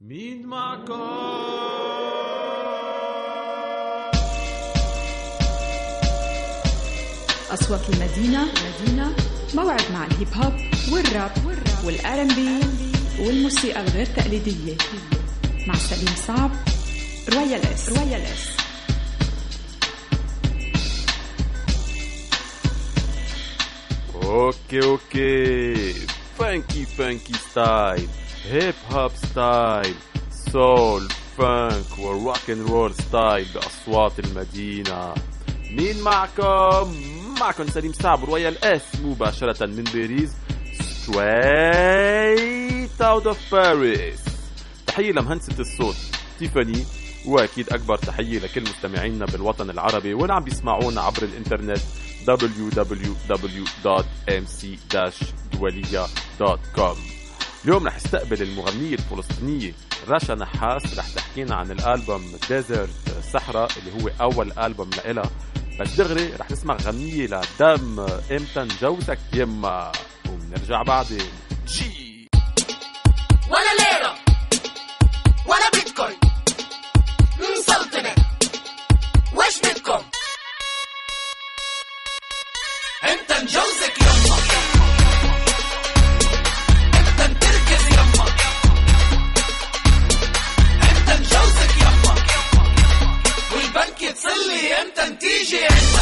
مين معكم أصوات المدينة مدينة موعد مع ال hip hop وال rap وال R&B والموسيقى الغير تقليدية. مع سليم صعب رويال إس. رويال إس. أوكي أوكي. funky funky style hip hop style soul funk و rock and roll style بأصوات المدينة. مين معكم؟ معكم سليم صعب Royal S مباشرة من باريس straight out of Paris. تحية لمهندسة الصوت تيفاني وأكيد أكبر تحية لكل مستمعينا بالوطن العربي واللي عم بيسمعونا عبر الإنترنت www.mc-dualia.com اليوم رح استقبل المغنية الفلسطينية رشا نحاس رح تحكينا عن الألبوم ديزرت صحراء اللي هو أول ألبوم لإلها. بس دغري رح نسمع غنية لدم إمتى نجوزك يما؟ وبنرجع بعدين. جي. ولا ليرة ولا بيتكوين. مسلطنة وش بدكم؟ انت نجوزك إمتى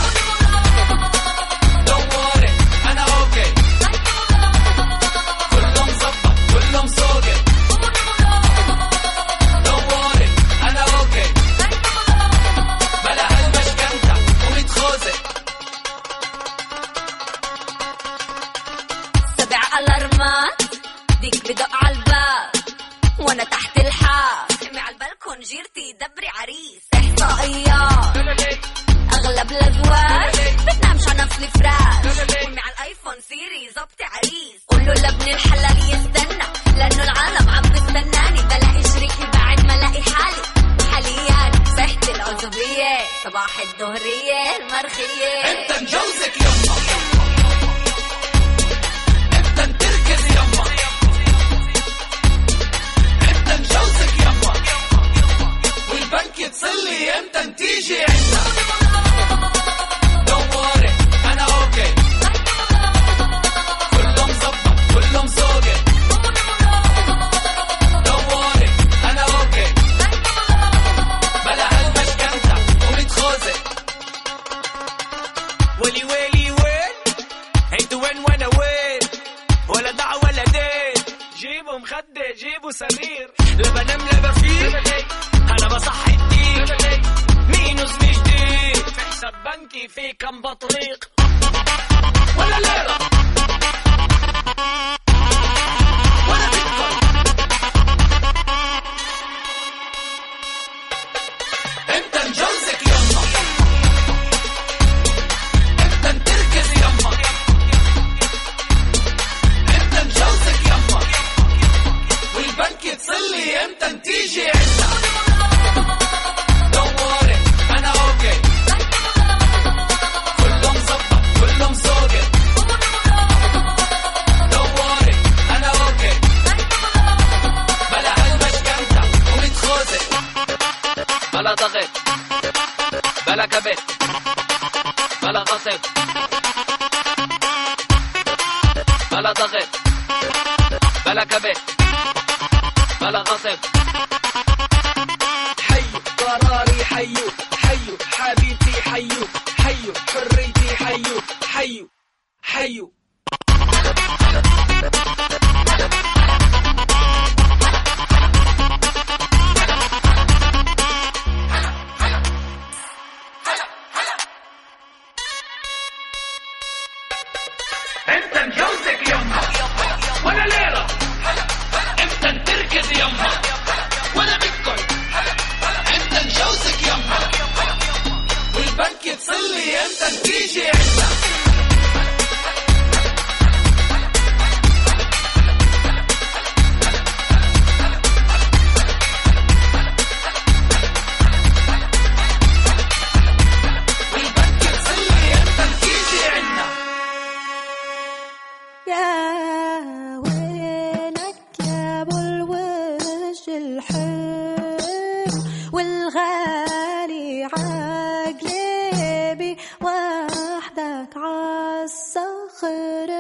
DJ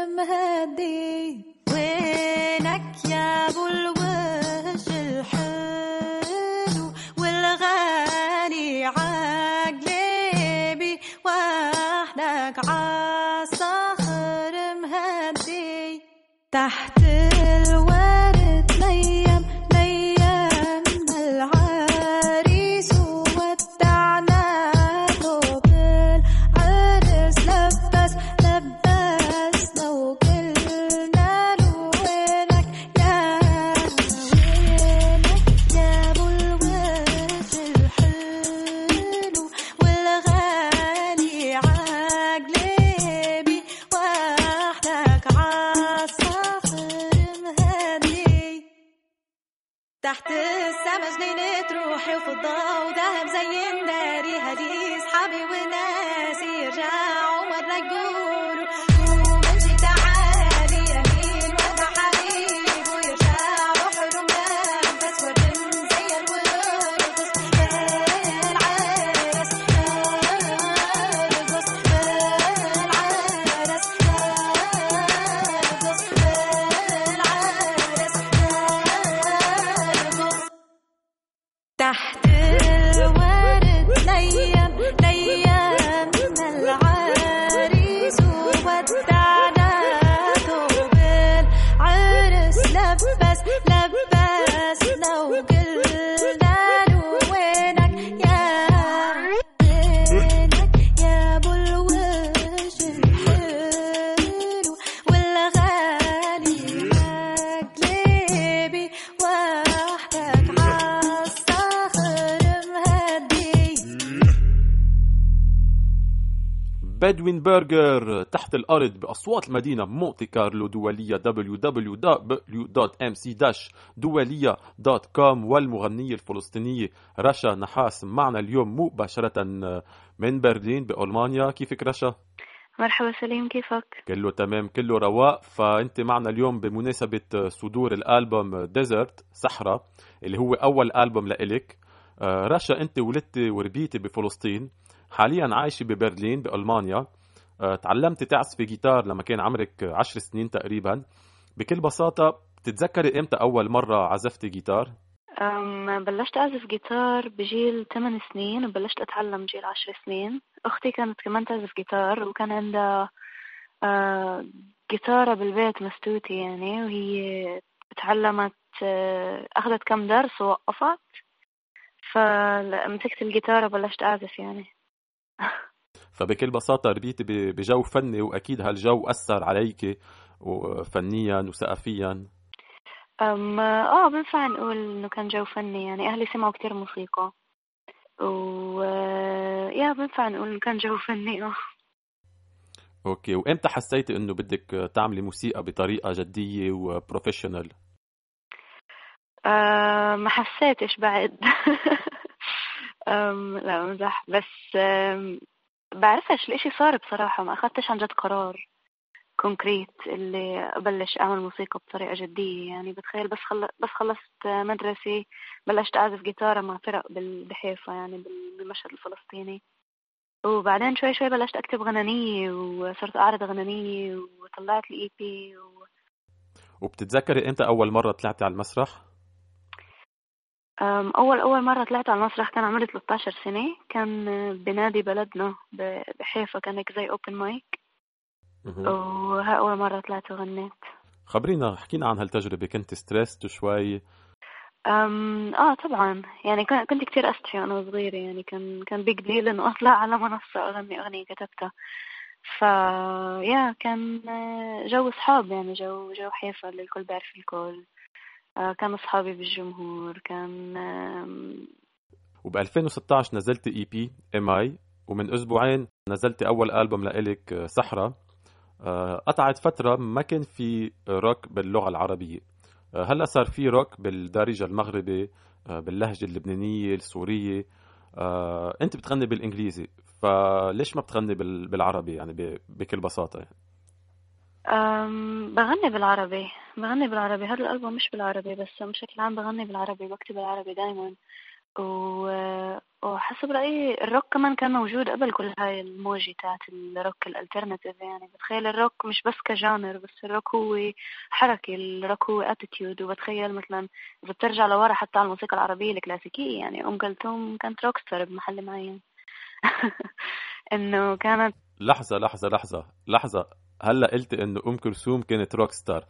عالصخر مهدي. وينك يا ابو بدوين برجر تحت الأرض بأصوات المدينة مونتي كارلو دولية www.mc-دولية.com والمغنية الفلسطينية رشا نحاس. معنا اليوم مباشرة من برلين بألمانيا. كيفك رشا؟ مرحبا سليم كيفك؟ كله تمام كله رواق. فأنت معنا اليوم بمناسبة صدور الألبوم ديزرت صحراء اللي هو أول ألبوم لإلك. آه، رشا أنت ولدتي وربيتي بفلسطين. حاليا عايشة ببرلين بألمانيا. آه، تعلمتي تعزفي جيتار لما كان عمرك عشر سنين تقريبا. بكل بساطة بتتذكري إمتى أول مرة عزفتي جيتار؟ بلشت أعزف جيتار بجيل 8 سنين وبلشت أتعلم جيل 10 سنين. أختي كانت كمان تعزف جيتار وكان عندها آه، جيتارة بالبيت مستوتي يعني وهي تعلمت آه، أخذت كم درس ووقفت. فمسكت الجيتارة وبلشت أعزف يعني. فبكل بساطة ربيتي بجو فني وأكيد هالجو أثر عليك فنيا وثقافيا. أم آه بنفع نقول إنه كان جو فني يعني أهلي سمعوا كتير موسيقى. و يا بنفع نقول إنه كان جو فني آه. okay وإمتى حسيتي إنه بدك تعملي موسيقى بطريقة جدية و professional آه، ما حسيتش بعد. أم، لا مزح. بس أم، بعرفش الاشي صار بصراحة. ما اخدتش عن جد قرار concrete إني أبلش أعمل موسيقى بطريقة جدية. يعني بتخيل بس خل... بس خلصت مدرسة بلشت أعزف جيتارة مع فرق بال- بحيفا يعني بال- بالمشهد الفلسطيني. وبعدين شوي شوي بلشت أكتب غناني وصرت أعرض غناني وطلعت ال EP و... وبتتذكري إمتى أول مرة طلعتي على المسرح؟ أول أول مرة طلعت على المسرح كان عمري 13 سنة. كان بنادي بلدنا بحيفا كان هيك زي open mic. وها أول مرة طلعت وغنيت. خبرينا حكينا عن هالتجربة. كنت stressed شوي؟ أم آه طبعا. يعني كنت كتير أستحي وأنا صغيرة. يعني كان كان big deal إنه أطلع على منصة أغني أغنية كتبتها. ف yeah كان آه، جو صحاب يعني جو جو حيفا اللي الكل بيعرف الكل. كان أصحابي بالجمهور كان وب 2016 نزلت EP إم آي ومن أسبوعين نزلت أول ألبوم لإلك آه، صحراء آه، قطعت فترة ما كان في روك باللغة العربية. آه، هلأ صار في روك بالدارجة المغربي آه، باللهجة اللبنانية السورية. آه، أنت بتغني بالإنجليزي فليش ما بتغني بال- بالعربي يعني بكل بساطة يعني. بغني بالعربي. بغني بالعربي. هذا الألبوم مش بالعربي بس بشكل عام بغني بالعربي بكتب بالعربي دايما. وحسب رأيي الروك كمان كان موجود قبل كل هاي الموجة تاعت ال rock ال alternative يعني. بتخيل الروك مش بس كجانر بس الروك هو حركة الروك هو اتيتيود وبتخيل مثلا إذا بترجع لورا حتى على الموسيقى العربية الكلاسيكية يعني. أم كلثوم كانت rock star بمحل معين. إنه كانت لحظة لحظة لحظة لحظة. هلا قلت إنه أم كلثوم كانت rock star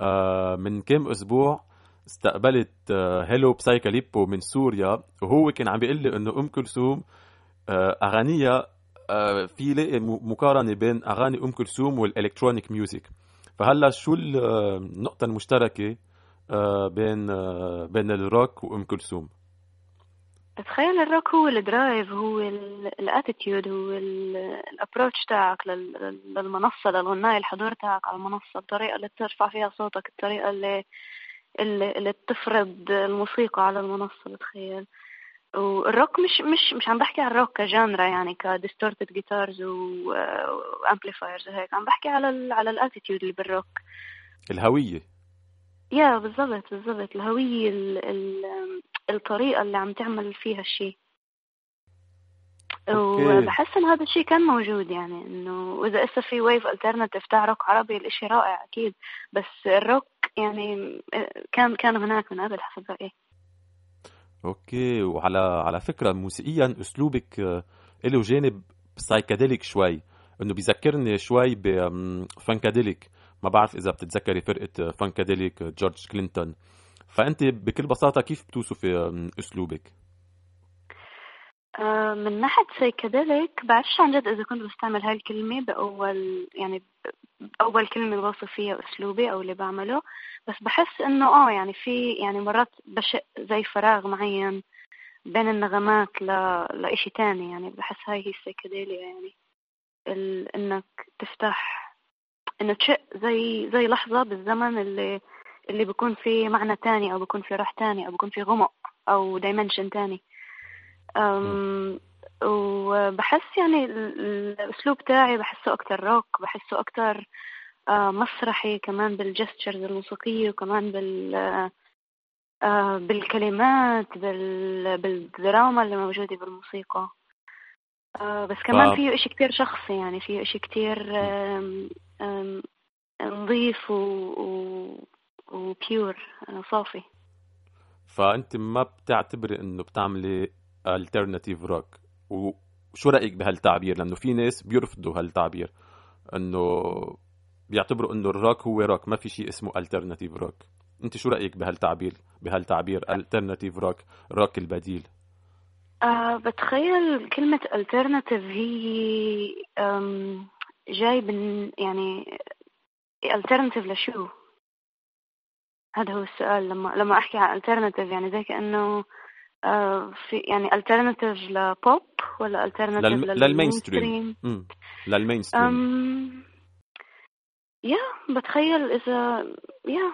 آه من كم أسبوع استقبلت آه Hello Psychaleppo من سوريا وهو كان عم بيقول لي إنه أم كلثوم آه أغانيها آه في لاقي مقارنة بين أغاني أم كلثوم وال electronic music فهلا شو آه، النقطة المشتركة آه بين آه بين الروك وأم كلثوم؟ تخيل الروك هو ال drive هو ال attitude هو ال approach تاعك لل- لل- للمنصة للغناء الحضور تاعك على المنصة الطريقة اللي ترفع فيها صوتك الطريقة اللي اللي, تفرض الموسيقى على المنصة بتخيل والروك مش مش مش عم بحكي عن الروك ك genre يعني ك distorted guitars و amplifiers وهيك عم بحكي على ال على ال attitude اللي بالروك. الهوية. yeah بالضبط بالضبط. الهوية ال ال الطريقة اللي عم تعمل فيها الشيء. وبحس إن هذا الشيء كان موجود يعني إنه وإذا اسا في wave alternative تاع روك عربي الإشي رائع أكيد. بس الروك يعني كان كان هناك من قبل حسب رأيي. okay. وعلى على فكرة موسيقيا أسلوبك آه، له جانب psychedelic شوي. إنه بيذكرني شوي ب Funkadelic ما بعرف إذا بتتذكري فرقة Funkadelic جورج كلينتون فأنت بكل بساطة كيف بتوصفي أسلوبك؟ آه، من ناحية psychedelic بعرفش عن جد إذا كنت بستعمل هاي الكلمة بأول يعني بأول كلمة بوصف فيها أسلوبي أو اللي بعمله بس بحس إنه آه يعني في يعني مرات بشق زي فراغ معين بين النغمات ل... لإشي تاني يعني بحس هاي هي ال psychedelia يعني ال... إنك تفتح إنه تشق زي زي لحظة بالزمن اللي اللي بيكون في معنى تاني أو بيكون في روح تاني أو بيكون في غمق أو dimension تاني. أم وبحس يعني ال- ال- الأسلوب تاعي بحسه أكتر روك بحسه أكتر آه، مسرحي كمان بال gestures الموسيقية وكمان بال آه، بالكلمات بال بالدراما اللي موجودة بالموسيقى. آه، بس كمان فيه إشي كتير شخصي يعني فيه إشي كتير نظيف و, و... و pure صافي. فأنت ما بتعتبري إنه بتعملي alternative rock وشو رأيك بهالتعبير؟ لأنه في ناس بيرفضوا هالتعبير. إنه بيعتبروا إنه الروك هو روك ما في شيء اسمه alternative rock أنت شو رأيك بهالتعبير؟ بهالتعبير alternative rock روك البديل. أه بتخيل كلمة alternative هي أم، جاي من يعني alternative لشو؟ هذا هو السؤال لما لما أحكي عن alternative يعني زي كأنه أه في يعني alternative لبوب ولا alternative للم... لل mainstream لل mainstream؟ yeah بتخيل إذا يا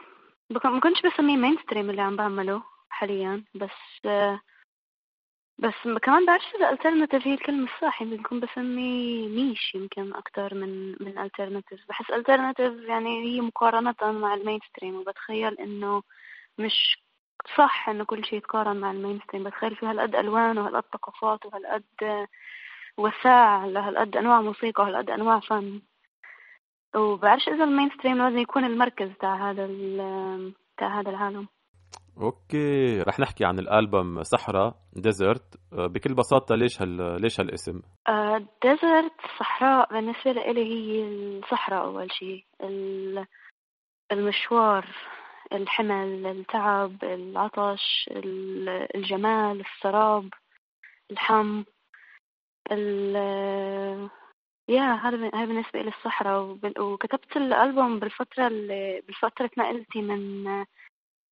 ما كنتش بسميه mainstream اللي عم بعمله حاليا بس آه، بس كمان بعرفش إذا alternative هي الكلمة الصح يمكن كنت بسميه niche يمكن أكتر من من alternative بحس alternative يعني هي مقارنة مع ال mainstream وبتخيل إنه مش صح إنه كل شيء يتقارن مع ال mainstream. بتخيل في هالقد ألوان وهالقد ثقافات وهالقد وساع لهالقد أنواع موسيقى وهالقد أنواع فن. وبعرفش إذا ال mainstream لازم يكون المركز تاع هذا تاع هذا العالم. okay رح نحكي عن الألبوم صحراء Desert. بكل بساطة ليش هال ليش هالاسم؟ Desert صحراء بالنسبة لي هي الصحراء أول شيء ال- المشوار الحمل التعب العطش ال- الجمال السراب الحم ال يا هذا هاي بالنسبة لي الصحراء وكتبت الألبوم بالفترة اللي بالفترة نقلتي من آه،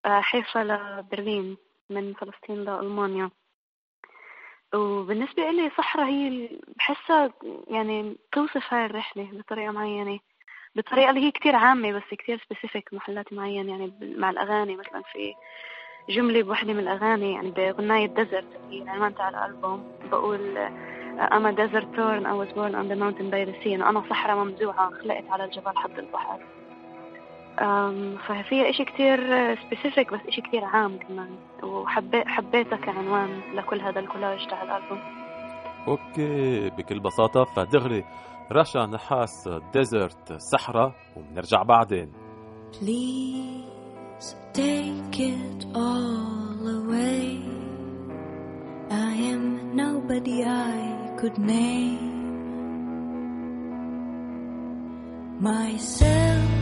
حيفا لبرلين من فلسطين لألمانيا. وبالنسبة إلي صحراء هي بحسها يعني توصف هاي الرحلة بطريقة معينة. بطريقة اللي هي كتير عامة بس كتير سبيسيفيك محلات معين يعني مع الأغاني مثلا في جملة بوحدة من الأغاني يعني بغناية Desert اللي هي العنوان تاع الألبوم بقول a desert torn I was born on the mountain by the sea. إنه أنا صحراء ممزوعة خلقت على الجبل حد البحر. ففيها إشي كتير specific بس إشي كتير عام كمان وحبيت حبيتها كعنوان لكل هذا الكولاج تاع الألبوم okay بكل بساطة فدغري رشا نحاس Desert صحراء وبنرجع بعدين Please take it all away. I am nobody I could name. Myself,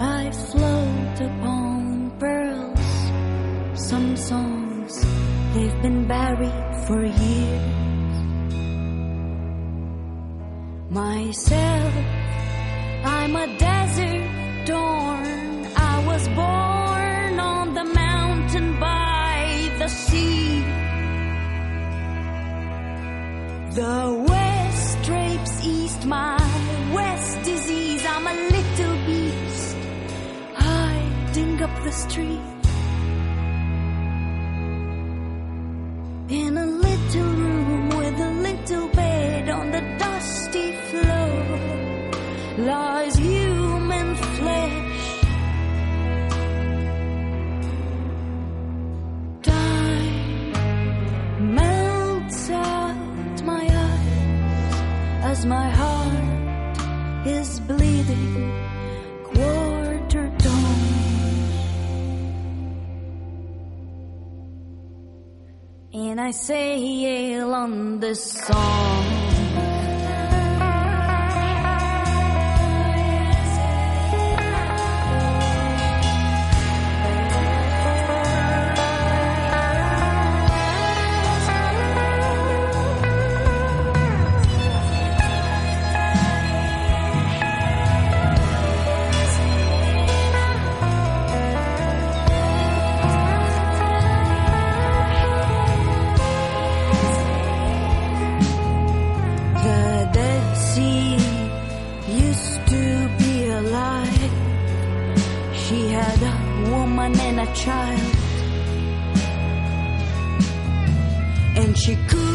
I float upon pearls. Some songs, they've been buried for years. Myself, I'm a desert dawn. I was born on the mountain by the sea. The up the street. In a little room with a little bed on the dusty floor lies human flesh. Time melts out my eyes as my heart is bleeding. And I sail on this song. Had a woman and a child. And she couldn't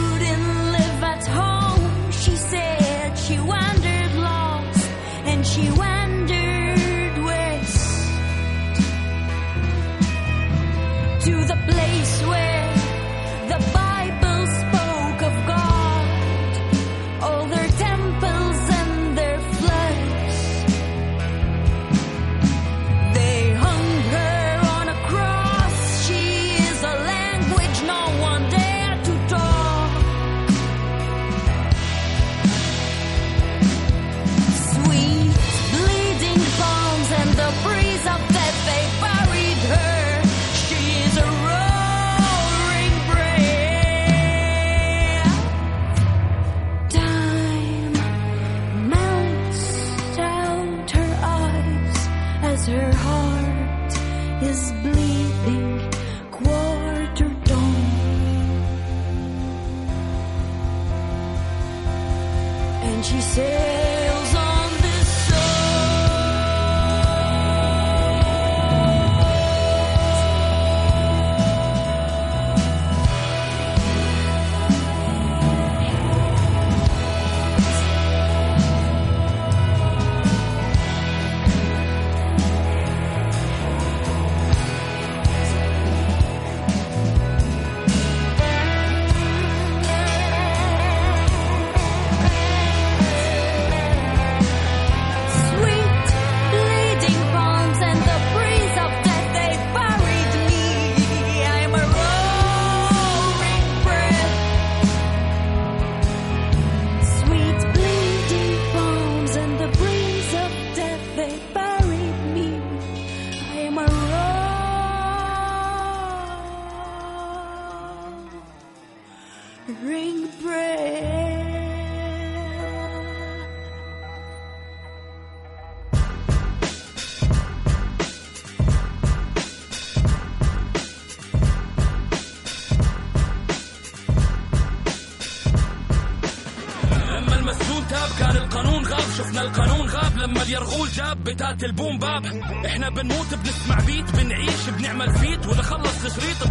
البوم باب إحنا بنموت بنسمع بيت بنعيش بنعمل فيت واذا خلص الشريط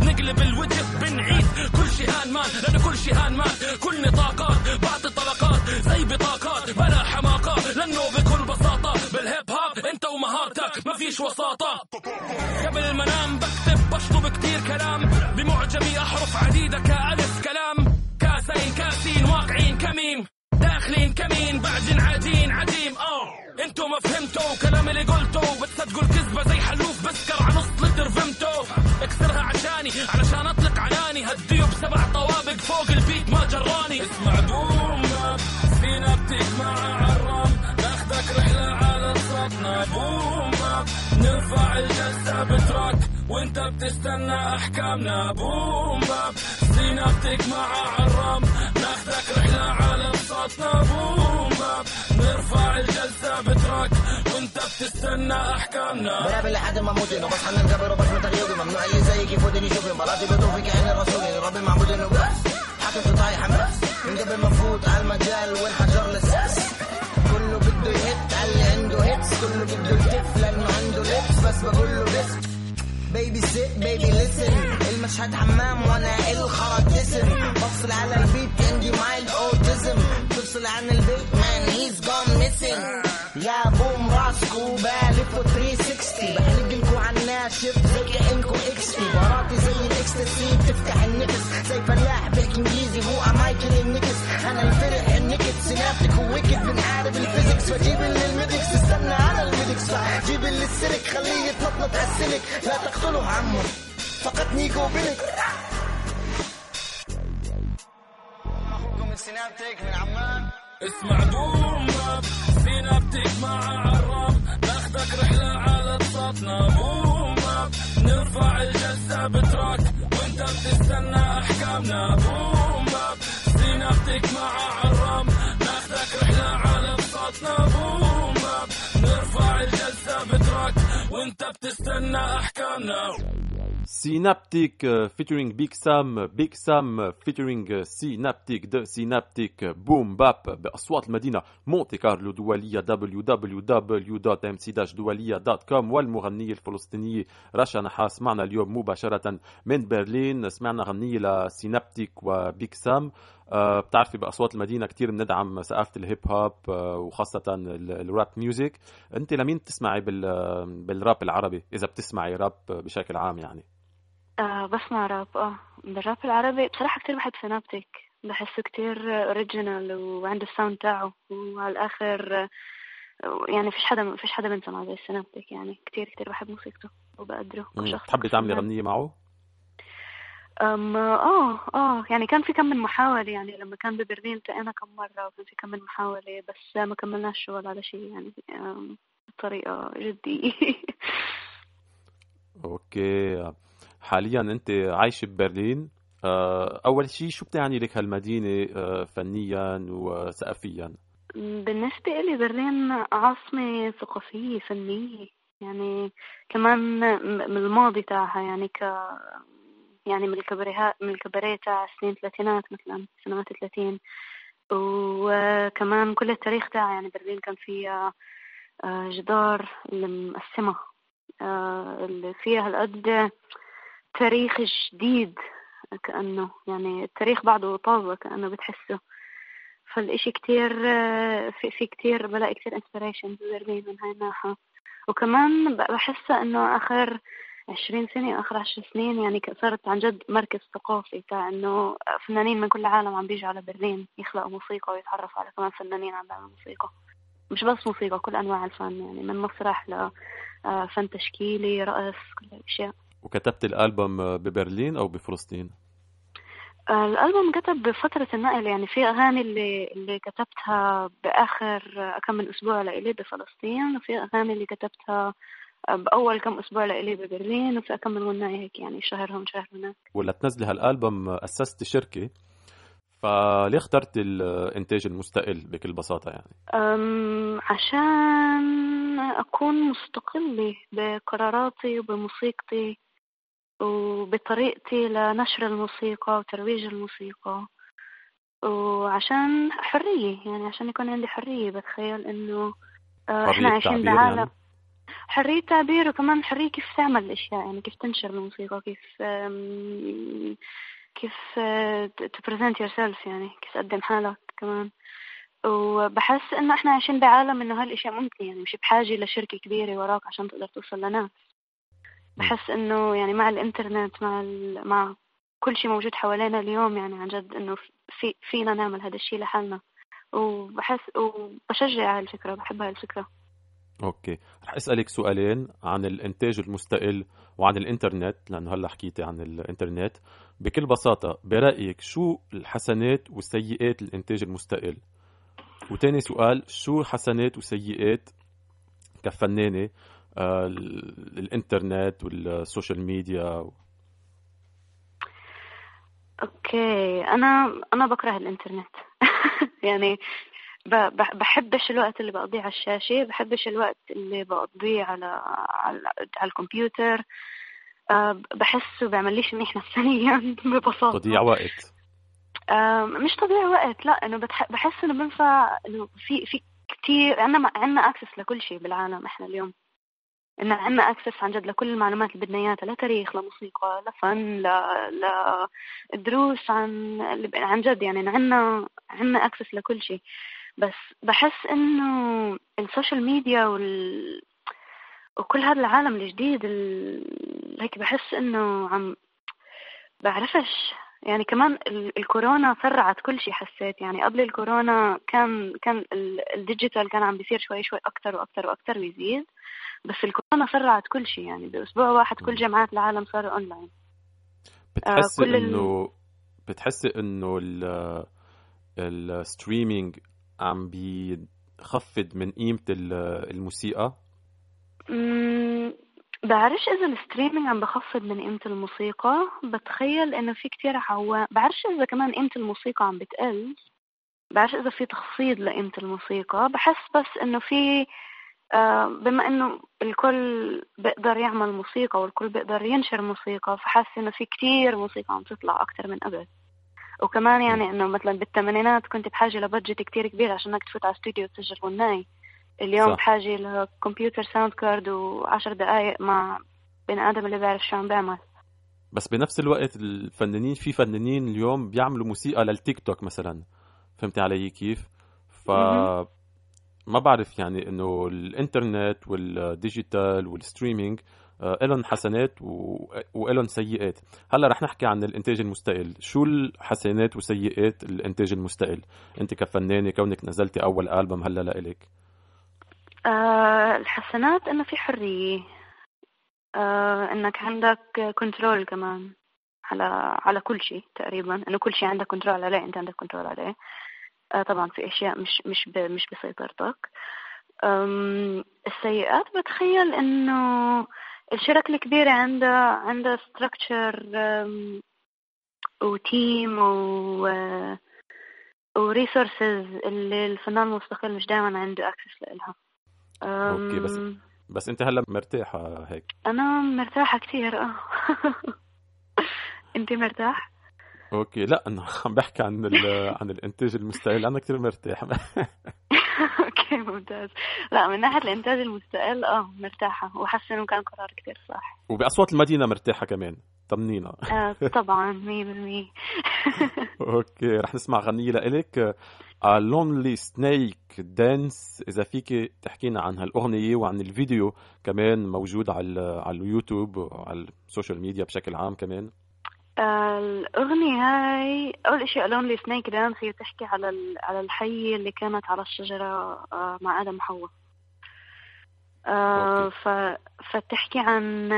بتستنى أحكامنا. براب لحد ما أموت انه من القبر وبس متغيوبي ممنوع اللي زيك يفوتني يشوفني بلاطي بطوفي كأني رسولي ربي معبود انه بس حاكم في طايح حماس من قبل أفوت على المجال والحجر لساس كله بده يهت على اللي عنده هيتس كله بده يتف لأنه عنده لبس بس بقول له ريسك بيبي سيت بيبي لسن المشهد حمام وأنا الخرج جسم بفصل على البيت عندي مايل اوتيزم تفصل عن البيت مان هيز جون ميسن راسكو بالف 360 بحلق لكو على الناشف زي كأنكو إكس تي براتي زي الإكستسي بتفتح النفس زي فلاح بيحكي انجليزي هو مايكل النكس أنا الفرح النكت سنابتك ويكت بنعارب الفيزيكس. فجيب اللي الميدكس استنى على الميدكس جيب اللي السلك خليه يتنطط على السلك لا تقتله عمو فقط نيكو بلك أخوكم السنابتك من عمان. اسمع بوم باب سينابتك مع عرام ناخدك رحلة على صوتنا بوم باب نرفع الجلسة بتراك وانت بتستنى أحكامنا. بوم باب سينابتك مع عرام ناخدك رحلة على صوتنا بوم باب نرفع الجلسة بتراك وانت بتستنى أحكامنا. Synaptik featuring Big Sam Big Sam featuring Synaptik د Synaptik boom bap باصوات المدينة مونتي كارلو دوليه www.mc-doualiya.com والمغنيه الفلسطينيه رشا نحاس معنا اليوم مباشره من برلين سمعنا غنيه ل Synaptik و Big Sam بتعرفي باصوات المدينة كثير بندعم ثقافه ال hip hop آه، وخاصة ال- ال rap music أنت لمين بتسمعي بال- بالراب العربي؟ إذا بتسمعي راب بشكل عام يعني؟ آه بسمع راب آه. بالراب العربي بصراحة كتير بحب Synaptik بحسه كتير original وعنده ال sound تاعه وعلى الآخر آه، يعني فيش حدا فيش حدا بنسمع زي Synaptik يعني كتير كتير بحب موسيقته وبقدره. كشخص. تحبي تعملي. غنية معه؟ أم آه آه. يعني كان في كم من محاولة يعني لما كان ببرلين التقينا كم مرة وكان في كم من محاولة بس ما كملناش شغل على شيء يعني بطريقة جدية. أوكي. حاليا أنت عايشة ببرلين. آه، أول شيء شو بتعني لك هالمدينة آه، فنيا وثقافيا؟ بالنسبة إلي برلين عاصمة ثقافية فنية. يعني كمان من الماضي تاعها يعني ك يعني من الكباريهات من الكباريه تاع سنين الثلاثينات مثلا سنوات الثلاثين. وكمان كل التاريخ تاعها يعني برلين كان فيها آه، جدار اللي مقسمة اللي فيها هالقد تاريخ جديد كأنه يعني التاريخ بعده طازة كأنه بتحسه. فالإشي كتير آه، في, في كتير بلاقي كتير انسبريشن ببرلين من هاي الناحية. وكمان بحسها إنه آخر عشرين سنة آخر عشر سنين يعني صارت عن جد مركز ثقافي تاع إنه فنانين من كل العالم عم بيجوا على برلين يخلقوا موسيقى ويتعرفوا على كمان فنانين عم بيعملوا موسيقى. مش بس موسيقى كل أنواع الفن يعني من مسرح لفن تشكيلي رقص كل الأشياء وكتبت الألبوم ببرلين أو بفلسطين؟ الألبوم كتب بفترة النقل يعني في أغاني اللي اللي كتبتها بآخر آه، كم من أسبوع لإلي بفلسطين وفي أغاني اللي كتبتها بأول كم أسبوع لإلي ببرلين وفي كم من غناية هيك يعني شهر هون شهر هناك ولا تنزلي هالألبوم أسست شركة فليه اخترت الإنتاج المستقل بكل بساطة يعني؟ عشان أكون مستقلة بقراراتي وبموسيقتي وبطريقتي لنشر الموسيقى وترويج الموسيقى. وعشان حرية يعني عشان يكون عندي حرية بتخيل إنه آه، إحنا عايشين بعالم. يعني؟ حرية تعبير وكمان حرية كيف تعمل الأشياء يعني كيف تنشر الموسيقى كيف كيف to present yourself يعني كيف تقدم حالك كمان. وبحس إنه إحنا عايشين بعالم إنه هالأشياء ممكن يعني مش بحاجة لشركة كبيرة وراك عشان تقدر توصل لناس. بحس إنه يعني مع الإنترنت مع ال... مع كل شيء موجود حوالينا اليوم يعني عن جد إنه في فينا نعمل هذا الشيء لحالنا. وبحس وبشجع هاي الفكرة بحب هاي الفكرة. Okay. رح أسألك سؤالين عن الإنتاج المستقل وعن الإنترنت لأنه هلأ حكيتي عن الإنترنت. بكل بساطة برأيك شو الحسنات والسيئات الانتاج المستقل؟ وتاني سؤال شو حسنات وسيئات كفنانة الإنترنت وال social media. Okay. أنا أنا بكره الإنترنت. يعني بحبش الوقت اللي بقضيه على الشاشة بحبش الوقت اللي بقضيه على على, على الكمبيوتر. أه بحسه بيعمليش منيح نفسيا ببساطة. تضييع وقت. أه مش تضييع وقت لا إنه بحس إنه بنفع إنه في في كثير عندنا عندنا access لكل شيء بالعالم إحنا اليوم. إن عندنا access عن جد لكل المعلومات اللي بدنا إياها لتاريخ لموسيقى لفن ل لدروس عن عن جد يعني عندنا عندنا access لكل شيء. بس بحس إنه ال social media وال وكل هذا العالم الجديد ال... هيك بحس إنه عم بعرفش يعني كمان الكورونا سرعت كل شيء حسيت يعني قبل الكورونا كان كان ال digital كان عم بيصير شوي شوي أكثر وأكثر وأكثر ويزيد بس الكورونا سرعت كل شيء يعني بأسبوع واحد كل جامعات العالم صاروا اونلاين بتحسي آه انه. بتحسي إنه ال streaming عم بيخفض من قيمة الموسيقى؟ بعرفش إذا ال streaming عم بخفض من قيمة الموسيقى. بتخيل إنه في كتير عوامل بعرفش إذا كمان قيمة الموسيقى عم بتقل. بعرفش إذا في تخفيض لقيمة الموسيقى. بحس بس إنه في آه، بما إنه الكل بيقدر يعمل موسيقى والكل بيقدر ينشر موسيقى فحاسة إنه في كتير موسيقى عم تطلع أكتر من قبل. وكمان يعني إنه مثلا بالثمانينات كنت بحاجة ل budget كتير كبير عشان إنك تفوت على استوديو تسجل غناي اليوم صح. بحاجه لكمبيوتر sound card وعشر دقائق مع بني آدم اللي بيعرف شو عم بيعمل بس بنفس الوقت الفنانين في فنانين اليوم بيعملوا موسيقى للتيك توك مثلا. فهمتي علي كيف؟ ف ما بعرف يعني إنه الإنترنت وال digital وال streaming آه، إلهم حسنات وإلهم سيئات. هلأ رح نحكي عن الإنتاج المستقل. شو الحسنات وسيئات الإنتاج المستقل؟ أنت كفنانة كونك نزلتي أول ألبوم هلأ لإلك. أه الحسنات إنه في حرية. أه إنك عندك control كمان على على كل شيء تقريبا. إنه كل شيء عندك control عليه أنت عندك control عليه. أه طبعا في أشياء مش مش مش بسيطرتك. السيئات بتخيل إنه الشركة الكبيرة عندها عندها structure و team و و resources اللي الفنان المستقل مش دائما عنده access لها okay بس بس أنت هلا مرتاحة هيك. أنا مرتاحة كثير آه. أنت مرتاح؟ أوكي لا أنا عم بحكي عن عن الإنتاج المستقل أنا كثير مرتاح. Okay ممتاز. لا من ناحية الإنتاج المستقل آه مرتاحة وحاسة إنه كان قرار كثير صح. وبأصوات المدينة مرتاحة كمان طمنينا. آه طبعا 100% okay رح نسمع غنية لإلك. A Lonely Snake Dance. إذا فيك تحكينا عن هالأغنية وعن الفيديو كمان موجود على على اليوتيوب وعلى ال social media بشكل عام كمان. الأغنية هاي أول شيء Lonely Snake Dance هي تحكي على على الحية اللي كانت على الشجرة آه، مع آدم وحواء. آه، ف فتحكي عن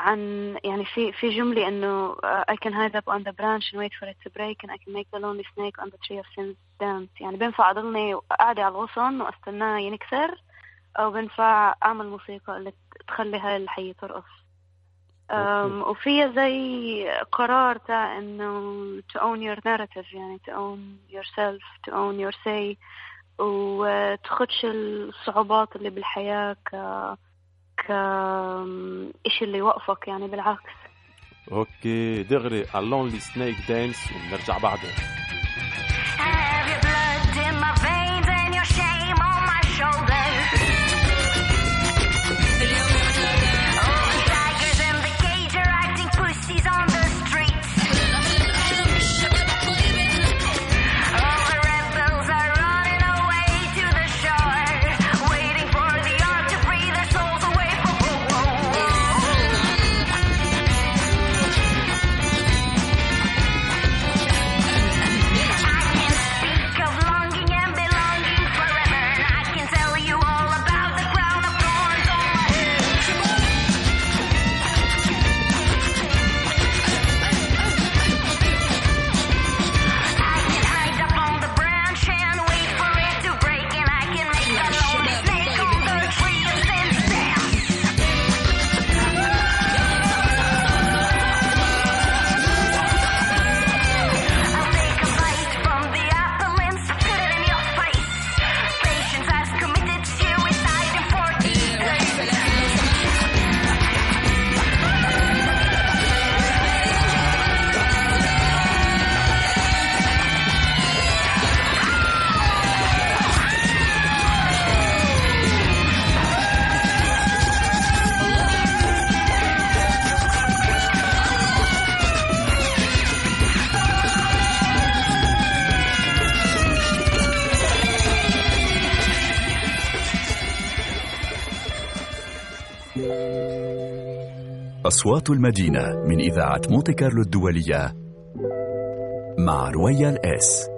عن يعني في في جملة إنه آه، I can hide up on the branch and wait for it to break and I can make the lonely snake on the tree of sins dance. يعني بينفع أضلني قاعدة على الغصن وأستناه ينكسر أو بينفع أعمل موسيقى اللي تخلي هاي الحية ترقص وفيها زي قرار تاع إنه to own your narrative يعني to own yourself to own your say وتخدش الصعوبات اللي بالحياة ك ك إشي اللي يوقفك يعني بالعكس؟ أوكي دغري Lonely Snake Dance ونرجع بعدين أصوات المدينة من إذاعة مونتي كارلو الدولية مع رويال إس.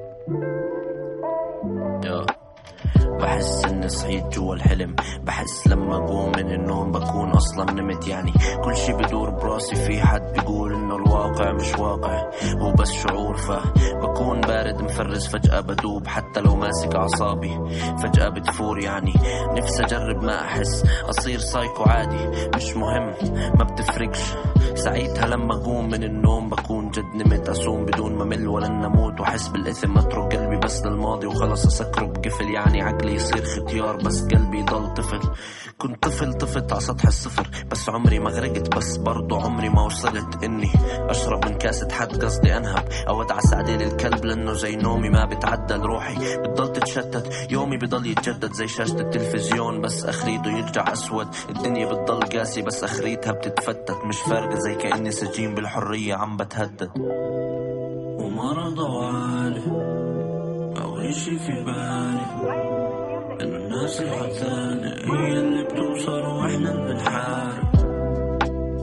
بحس اني صحيت جوا الحلم. بحس لما أقوم من النوم بكون أصلا نمت يعني. كل شي بدور براسي في حد بيقول إنه الواقع مش واقع. هو بس شعور فبكون بارد مفرز. فجأة بدوب حتى لو ماسك أعصابي. فجأة بتفور يعني. نفسي أجرب ما أحس. أصير سايكو عادي. مش مهم. ما بتفرقش. ساعتها لما أقوم من النوم بكون جد نمت. أصوم بدون ما مل ولا نموت. وأحس بالإثم. أترك قلبي بس للماضي وخلص أسكره بقفل يعني. عقلي يصير ختيار بس قلبي يضل طفل. كنت طفل طفت على سطح الصفر بس عمري ما غرقت بس برضو عمري ما وصلت إني أشرب من كاسة حد قصدي أنهب. أو ادعس عليه للكلب لأنه زي نومي ما بتعدل روحي. بتضل تتشتت يومي بضل يتجدد زي شاشة التلفزيون بس أخريته يرجع أسود. الدنيا بتضل قاسي بس أخريتها بتتفتت. مش فارقة زي كأني سجين بالحرية عم بتهدد. ومرض وعالي أو إشي في بالي. الناس الحزانة هي اللي بتوصل وإحنا اللي بنحارب.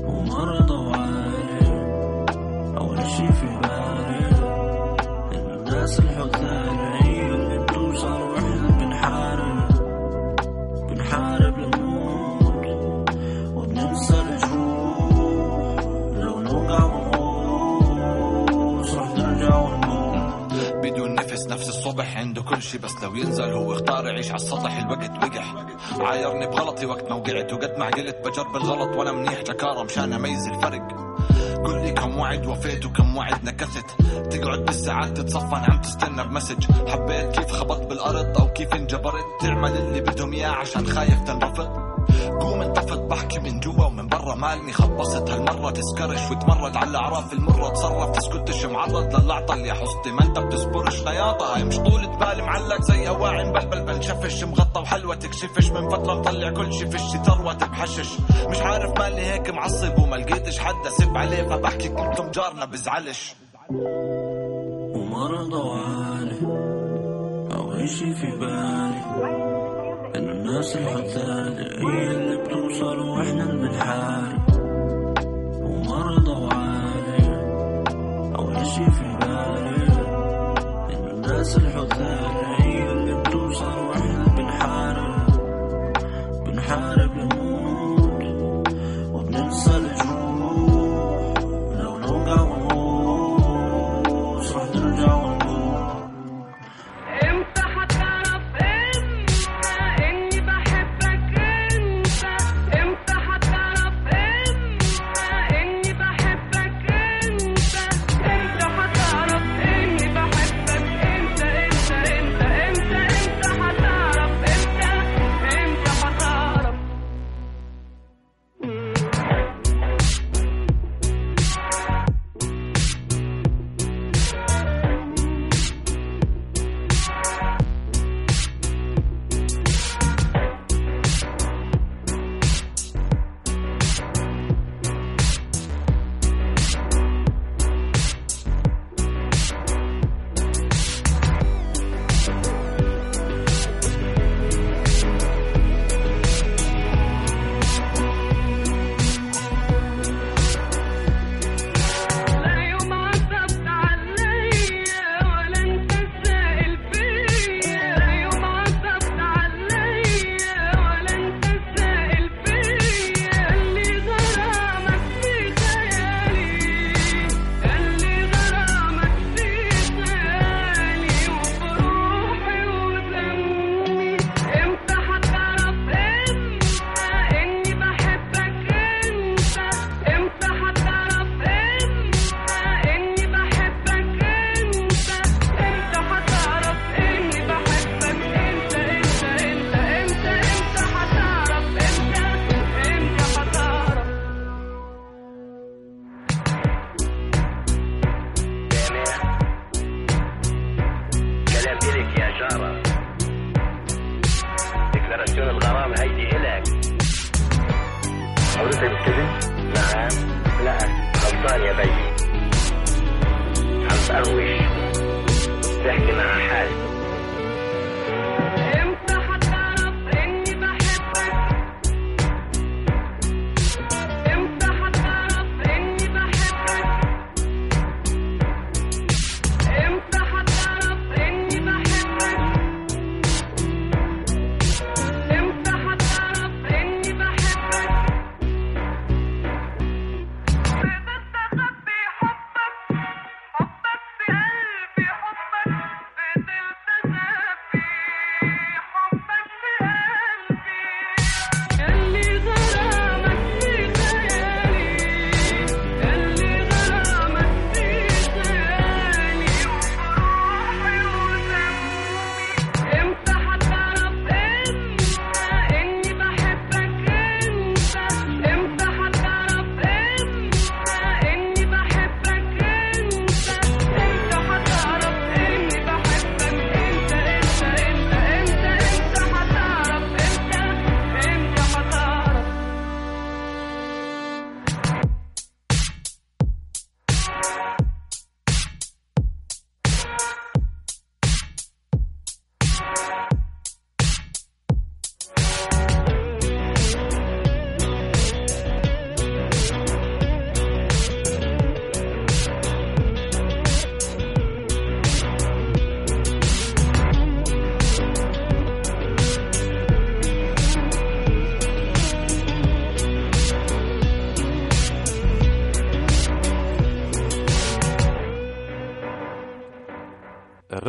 ومرض وعالي أو إشي في بالي. الناس الحزانة هي اللي بتوصل وإحنا بنحارب. بنحارب لنموت عنده كل شي بس لو ينزل هو اختار يعيش على السطح الوقت وقح عايرني بغلطي وقت ما وقعت وقد ما عقلت بجرب الغلط وأنا منيح جكارة مشان أميز الفرق. قل لي كم وعد وفيت وكم وعد نكثت. تقعد بالساعات تتصفن عم تستنى بمسج. حبيت كيف خبطت بالأرض أو كيف انجبرت. تعمل اللي بدهم إياه عشان خايف تنرفض. قوم انطفت بحكي من جوا ومن برا مالني خبصت هالمرة تسكرش وتمرد على الأعراف المرة تصرف تسكتش معرض للعطة اللي حصتي ما أنت بتصبرش نياطة هاي مش طولة بال معلق زي أواعي مبلبل. بنشفش مغطى وحلوة تكشفش. من فترة مطلع كل شي فيش ثروة بحشش مش عارف مالي هيك معصب وما لقيتش حد أسب عليه فبحكي كنتم جارنا بزعلش. ومرض وعالي أو إشي في بالي. إنه الناس الحزانة هي اللي بتوصل وإحنا اللي بنحارب. ومرض وعالي. أو إشي في بالي. إنه الناس الحزانة هي اللي بتوصل وإحنا اللي بنحارب. بنحارب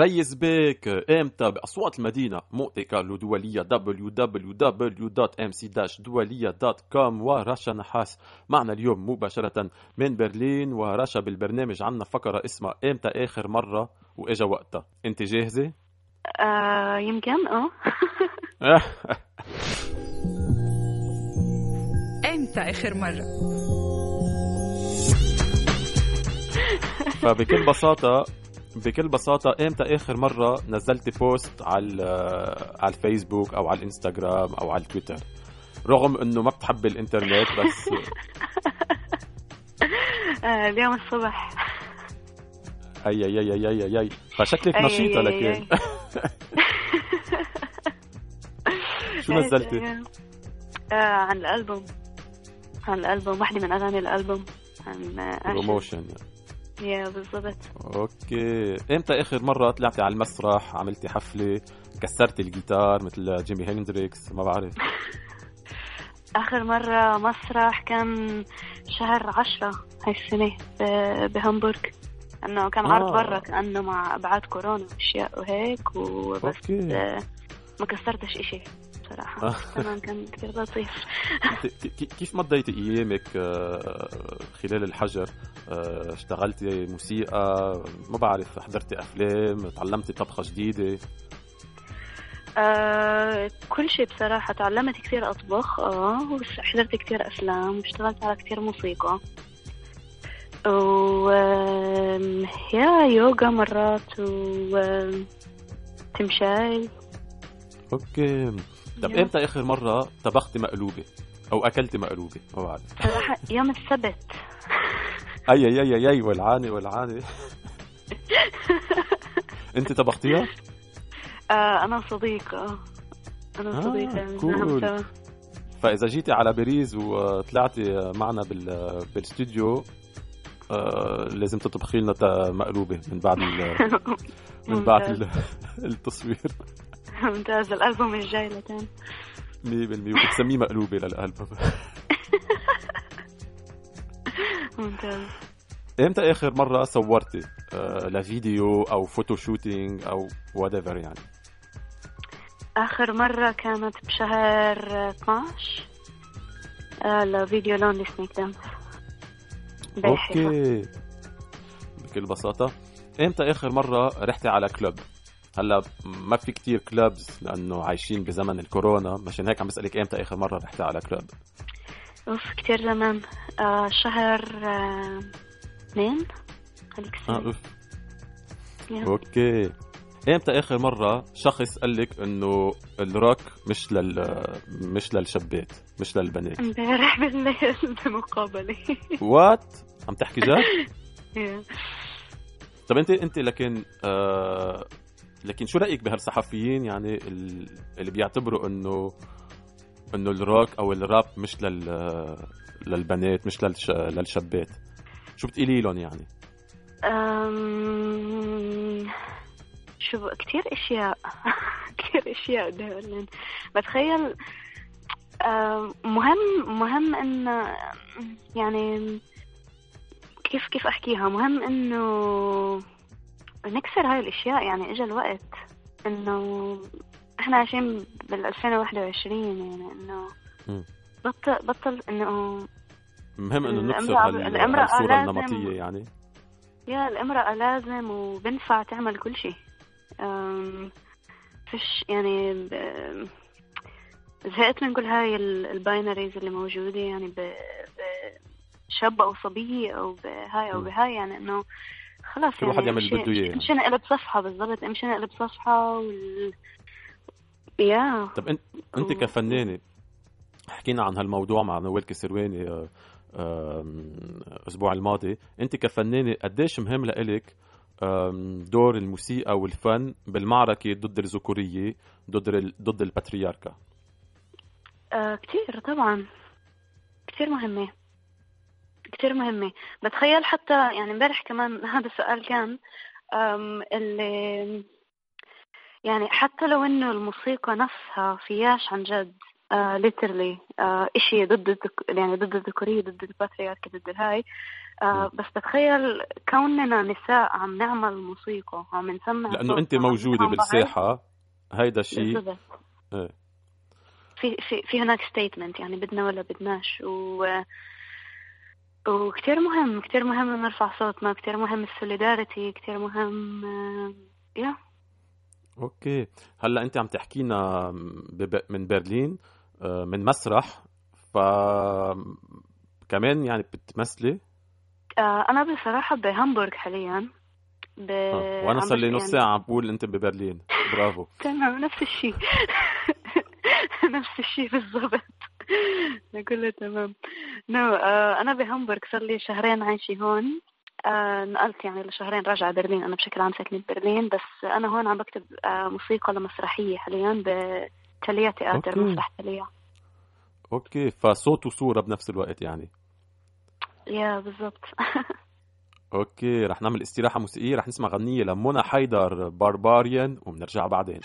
ريس بيك إمتى باصوات المدينة كارلو دولية www.mc-دوليه.com ورشا نحاس. معنا اليوم مباشرة من برلين ورشا بالبرنامج عنا فقرة اسمها إمتى آخر مرة وإجا وقتها. أنت جاهزة؟ آه يمكن آه. إمتى آخر مرة؟ فبكل بساطة بكل بساطة إمتى آخر مرة نزلت post على على الفيسبوك أو على الإنستغرام أو على التويتر؟ رغم إنه ما بتحب الإنترنت بس آه، اليوم الصبح. أي أي أي أي أي أي. فشكلك أي- لكن. شو نزلتي؟ آه عن الألبوم. عن الألبوم واحدة من أغاني الألبوم. عن آه، أشهر. yeah بالضبط. okay. إمتى آخر مرة طلعتي على المسرح؟ عملتي حفلة؟ كسرتي الجيتار مثل جيمي هندريكس ما بعرف. آخر مرة مسرح كان شهر عشرة هاي السنة بهامبورغ. إنه كان عرض آه. برا كأنه مع أبعاد كورونا وأشياء وهيك وبس. okay. ما كسرتش إشي. بصراحة آه. تمام كان كثير لطيف. كيف مضيتي أيامك آه، خلال الحجر؟ آه، اشتغلتي موسيقى ما بعرف حضرتي أفلام تعلمتي طبخة جديدة؟ آه كل شيء بصراحة. تعلمت كثير أطبخ آه وحضرت كثير أفلام واشتغلت على كثير موسيقى. و يا يوغا مرات و تمشاي okay. طب. إمتى آخر مرة طبختي مقلوبة؟ أو اكلتي مقلوبة؟ ما بعرف. صراحة يوم السبت. اي اي اي أي, أي ولعانه ولعانه أنت طبختيها؟ آه أنا صديقة أنا آه، صديقة كلنا سوا. فإذا جيتي على باريس وطلعتي معنا بال بالاستوديو آه، لازم تطبخي لنا مقلوبة من بعد ال- من بعد ال- التصوير. ممتاز الألبوم الجاي لتاني. 100% وبتسميه مقلوبة للألبوم. ممتاز. إمتى آخر مرة صورتي؟ آه، لفيديو أو photo shooting أو what يعني؟ آخر مرة كانت بشهر 12 آه لفيديو Lonely Snake Dance. okay. بكل بساطة. إمتى آخر مرة رحتي على club؟ هلا ما في كتير clubs لأنه عايشين بزمن الكورونا. مشان هيك عم بسألك إمتى آخر مرة رحتي على club أوف كتير زمان. آه شهر آه، اثنين آه السنة أوف. yeah. okay. إمتى آخر مرة شخص قال لك إنه الروك مش لل مش للشبات مش للبنات؟ امبارح بالليل بمقابلة. وات عم تحكي جد؟ يا. طب أنت أنت لكن آه لكن شو رأيك بهالصحفيين يعني ال- اللي بيعتبروا انه إنه الروك أو الراب مش لل للبنات مش للش... للشابات؟ شو بتقولي لهم يعني؟ أم... شو كتير أشياء. كتير أشياء لهم بتخيل أم، مهم مهم انه يعني كيف كيف أحكيها؟ مهم إنه نكسر هاي الأشياء يعني اجى الوقت إنه إحنا عايشين بال 2021 يعني إنه. بطل بطل إنه مهم إنه نكسر هالصورة النمطية يعني يا الامرأة لازم وبنفع تعمل كل شيء فيش يعني زهقت من كل هاي ال- الباينريز اللي موجودة يعني ب... ب- شاب أو صبية أو بهاي أو. بهاي يعني إنه خلاص كل يعني واحد يعمل اللي بده إياه. يعني. امشي نقلب صفحة بالضبط. امشي نقلب صفحة وال... يا. طب أنت انت كفنانة حكينا عن هالموضوع مع نوال كسرواني آه، الأسبوع الماضي. أنت كفنانة قديش مهم لإلك آم، دور الموسيقى والفن بالمعركة ضد الذكورية ضد. ضد الباترياركا؟ آه كتير طبعا. كتير مهمة. كتير مهمة بتخيل حتى يعني امبارح كمان هذا السؤال كان اللي يعني حتى لو إنه الموسيقى نفسها فياش عن جد literally إشي ضد الذك- يعني ضد الذكورية ضد ال patriarchy ضد الهاي آه، بس بتخيل كوننا نساء عم نعمل موسيقى عم نسمع لأنه انت بعض. بالساحة هيدا الشيء. إيه. في في في هناك statement يعني بدنا ولا بدناش و وكتير مهم كتير مهم نرفع صوتنا كتير مهم ال solidarity كتير مهم آه، yeah okay. هلأ أنت عم تحكينا من برلين آه، من مسرح ف كمان يعني بتمثلي؟ آه، أنا بصراحة بهامبورغ حاليا ب... آه، وأنا صار لي نص يعني- ساعة عم بقول أنت ببرلين. برافو. تمام نفس الشيء. نفس الشيء بالضبط. كله تمام. no آه أنا بهامبورغ صار لي شهرين عايشة هون. آه نقلت يعني لشهرين راجعة برلين أنا بشكل عام ساكنة ببرلين بس أنا هون عم بكتب آه موسيقى لمسرحية حاليا ب Thalia Theater okay. مسرح تاليا okay فصوت وصورة بنفس الوقت يعني. yeah بالضبط. okay رح نعمل استراحة موسيقية رح نسمع غنية لمنى حيدر Barbarian وبنرجع بعدين.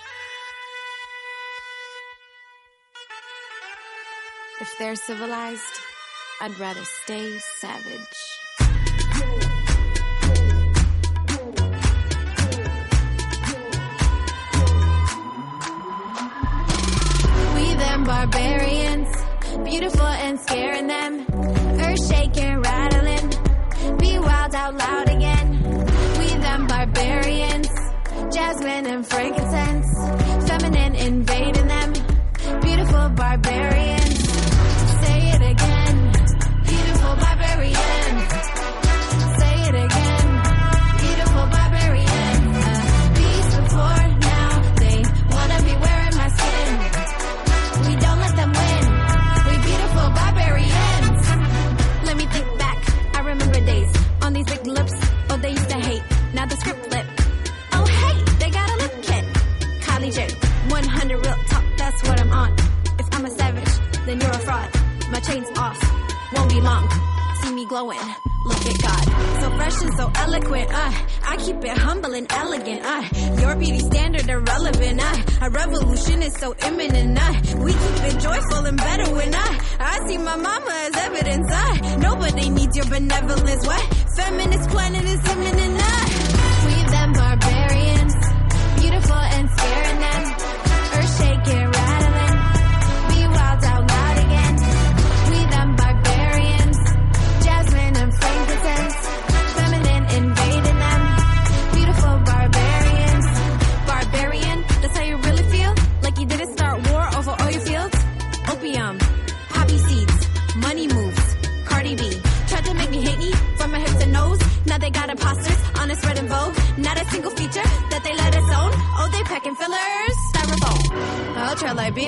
If they're civilized, I'd rather stay savage. We them barbarians, beautiful and scaring them. Earth shaking, rattling. Be wild out loud again. We them barbarians, jasmine and frankincense. Feminine invading them. Beautiful barbarians. And elegant. Uh, your beauty standard irrelevant. Uh, a revolution is so imminent. Uh, we keep it joyful and better when I, I see my mama as evidence. Uh, nobody needs your benevolence. What? Feminist planet is imminent. Uh, we them barbarians. Beautiful and scaring them.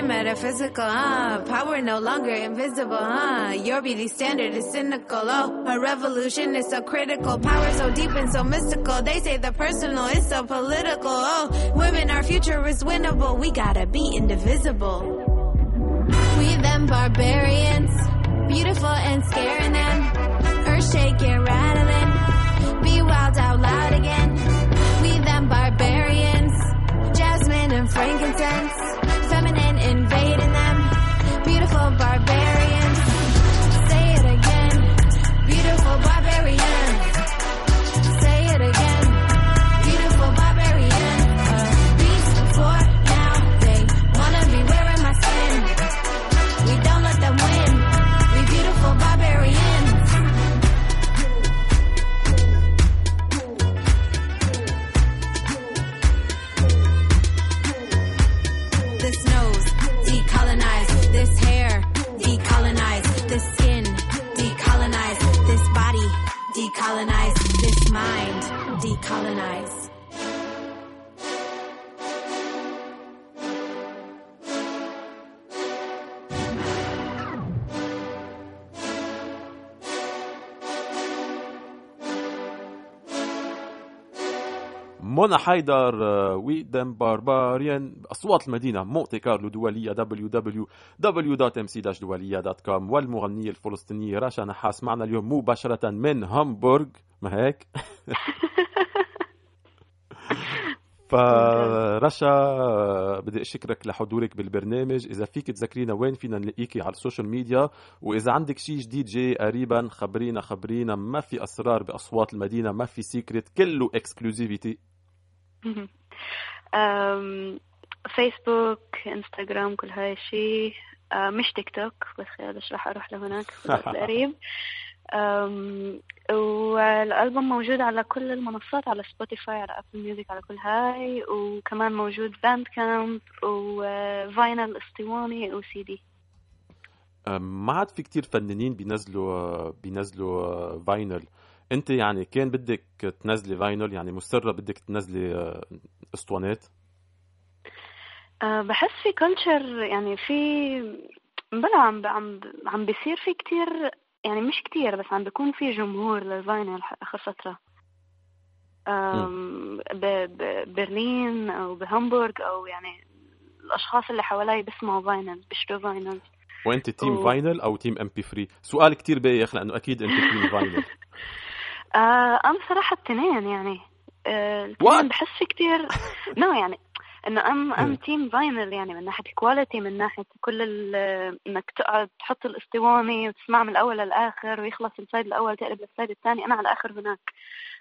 Metaphysical, huh? Power no longer invisible, huh? Your beauty standard is cynical, oh. A revolution is so critical. Power so deep and so mystical. They say the personal is so political, oh. Women, our future is winnable. We gotta be indivisible. We them barbarians, beautiful and scaring them. Earth shaking, rattling. Be wild out loud again. We them barbarians, jasmine and frankincense. منى حيدر We dem Barbarian أصوات المدينة مونتي كارلو دولية www.mc-doualiya.com والمغنيه الفلسطينيه رشا نحاس معنا اليوم مباشرة من هامبورغ. ما هيك؟ فرشا آه، بدي أشكرك لحضورك بالبرنامج. إذا فيك تذكرينا وين فينا نلاقيكي على ال social media وإذا عندك شيء جديد جاي قريبا خبرينا خبرينا ما في أسرار بأصوات المدينة ما في secret كله exclusivity فيسبوك انستغرام كل هاي الشيء. مش تيك توك بس خلص راح أروح لهناك أم، والألبوم موجود على كل المنصات على Spotify على Apple Music على كل هاي. وكمان موجود Bandcamp و vinyl اسطواني وسي دي ما عاد في كتير فنانين بينزلوا بينزلوا آه، vinyl انت يعني كان بدك تنزلي vinyl؟ يعني مصرة بدك تنزلي آه، اسطوانات؟ أه، بحس في culture يعني في بلا عم عم عم بيصير في كتير يعني مش كتير بس عم بيكون في جمهور لل vinyl أم، ب- ببرلين أو بهامبورغ أو يعني الأشخاص اللي حوالي بيسمعوا vinyl بيشتروا vinyl. وانت team و- vinyl أو team MP3 سؤال كتير بايخ لأنه أكيد أنت team vinyl آه أنا صراحة التنين يعني. آه? التنين بحس في كتير no يعني إنه ام أم team vinyl يعني من ناحية ال quality من ناحية كل ال- إنك تقعد تحط الاسطوانه وتسمع من الأول للآخر ويخلص ال side الأول تقلب لل side الثاني أنا على الآخر هناك.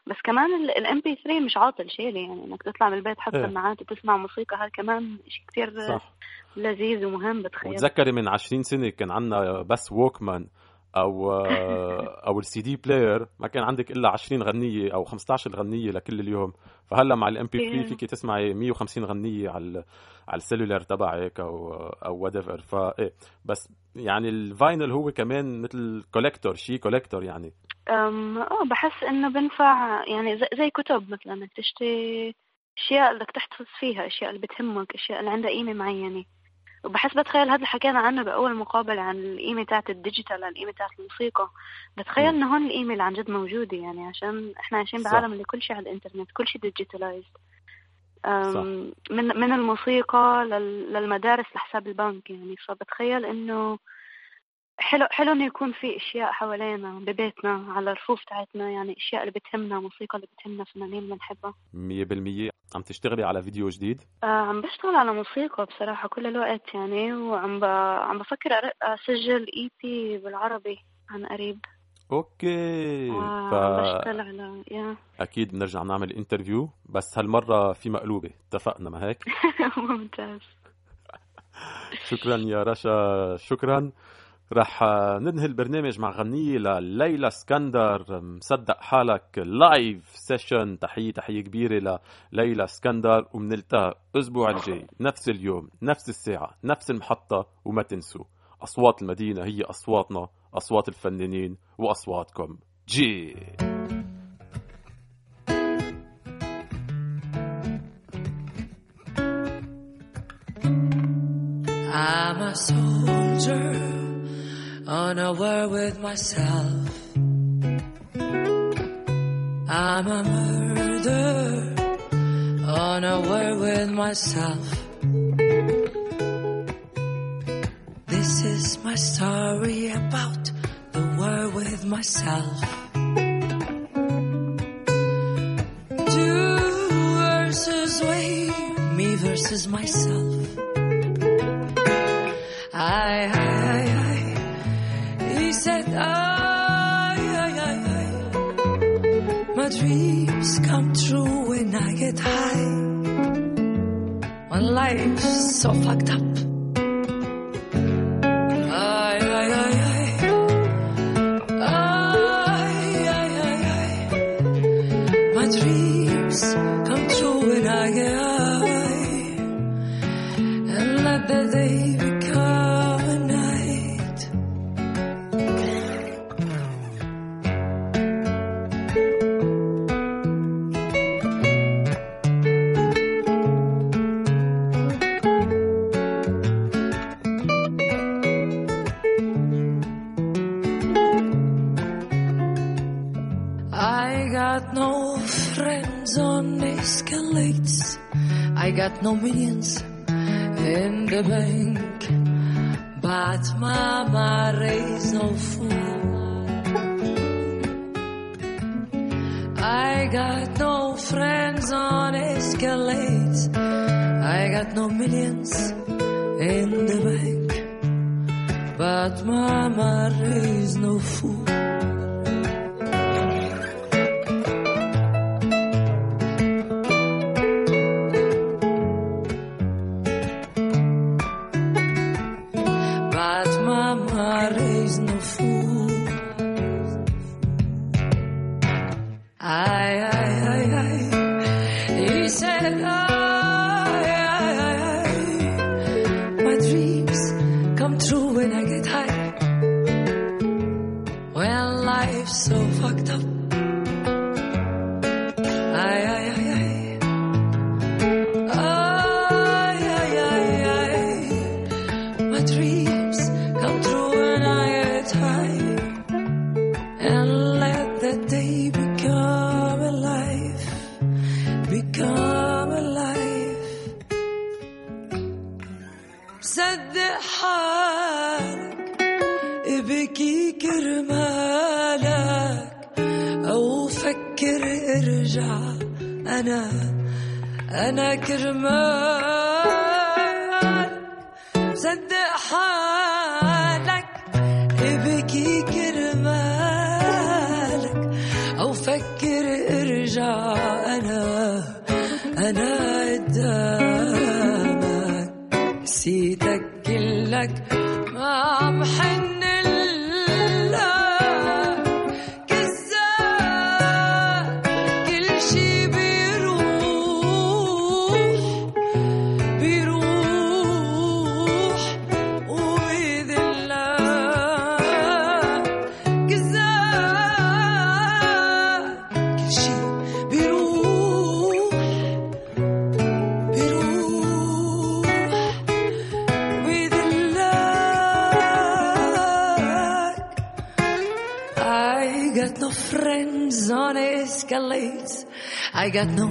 بس كمان ال MP3 مش عاطل شيلي يعني إنك تطلع من البيت تحط إيه. سماعات وتسمع موسيقى هذا كمان شيء كثير لذيذ ومهم بتخيل. وتذكري من 20 سنة كان عندنا بس Walkman أو أو ال CD player ما كان عندك إلا 20 غنية أو 15 غنية لكل اليوم. فهلأ مع ال MP3 Yeah. فيك تسمعي 150 غنية على على ال cellular تبعك أو أو whatever فايه بس يعني ال vinyl هو كمان مثل collector شيء collector يعني. أم آه بحس إنه بنفع يعني زي, زي كتب مثلا إنك تشتري أشياء بدك تحتفظ فيها أشياء اللي بتهمك أشياء اللي عندها قيمة معينة. وبحس بتخيل هذا اللي حكينا عنه بأول مقابلة عن القيمة تاعت ال digital عن القيمة تاعت الموسيقى بتخيل إنه هون القيمة اللي عن جد موجودة يعني عشان إحنا عايشين. بعالم اللي كل شيء على الإنترنت كل شيء digitalized. من من الموسيقى لل- للمدارس لحساب البنك يعني فبتخيل إنه حلو حلو إنه يكون في أشياء حوالينا ببيتنا على الرفوف تاعتنا يعني أشياء اللي بتهمنا موسيقى اللي بتهمنا فنانين اللي بنحبها. 100% عم تشتغلي على فيديو جديد؟ آه عم بشتغل على موسيقى بصراحة كل الوقت يعني وعم ب... عم بفكر أسجل EP بالعربي عن قريب. okay. آه ف بشتغل على يا. أكيد بنرجع نعمل interview بس هالمرة في مقلوبة. اتفقنا ما هيك؟ ممتاز. شكرا يا رشا. شكرا. رح ننهي البرنامج مع غنية لليلى اسكندر مصدق حالك live session تحية تحية كبيرة لليلى اسكندر وبنلتقى الأسبوع الجاي. نفس اليوم نفس الساعة نفس المحطة وما تنسوا أصوات المدينة هي أصواتنا أصوات الفنانين وأصواتكم. جي. I'm a soldier. On a war with myself. I'm a murderer on a war with myself. This is my story about the war with myself. Two versus we, me versus myself. Dreams come true when I get high. When life's so fucked up. Got no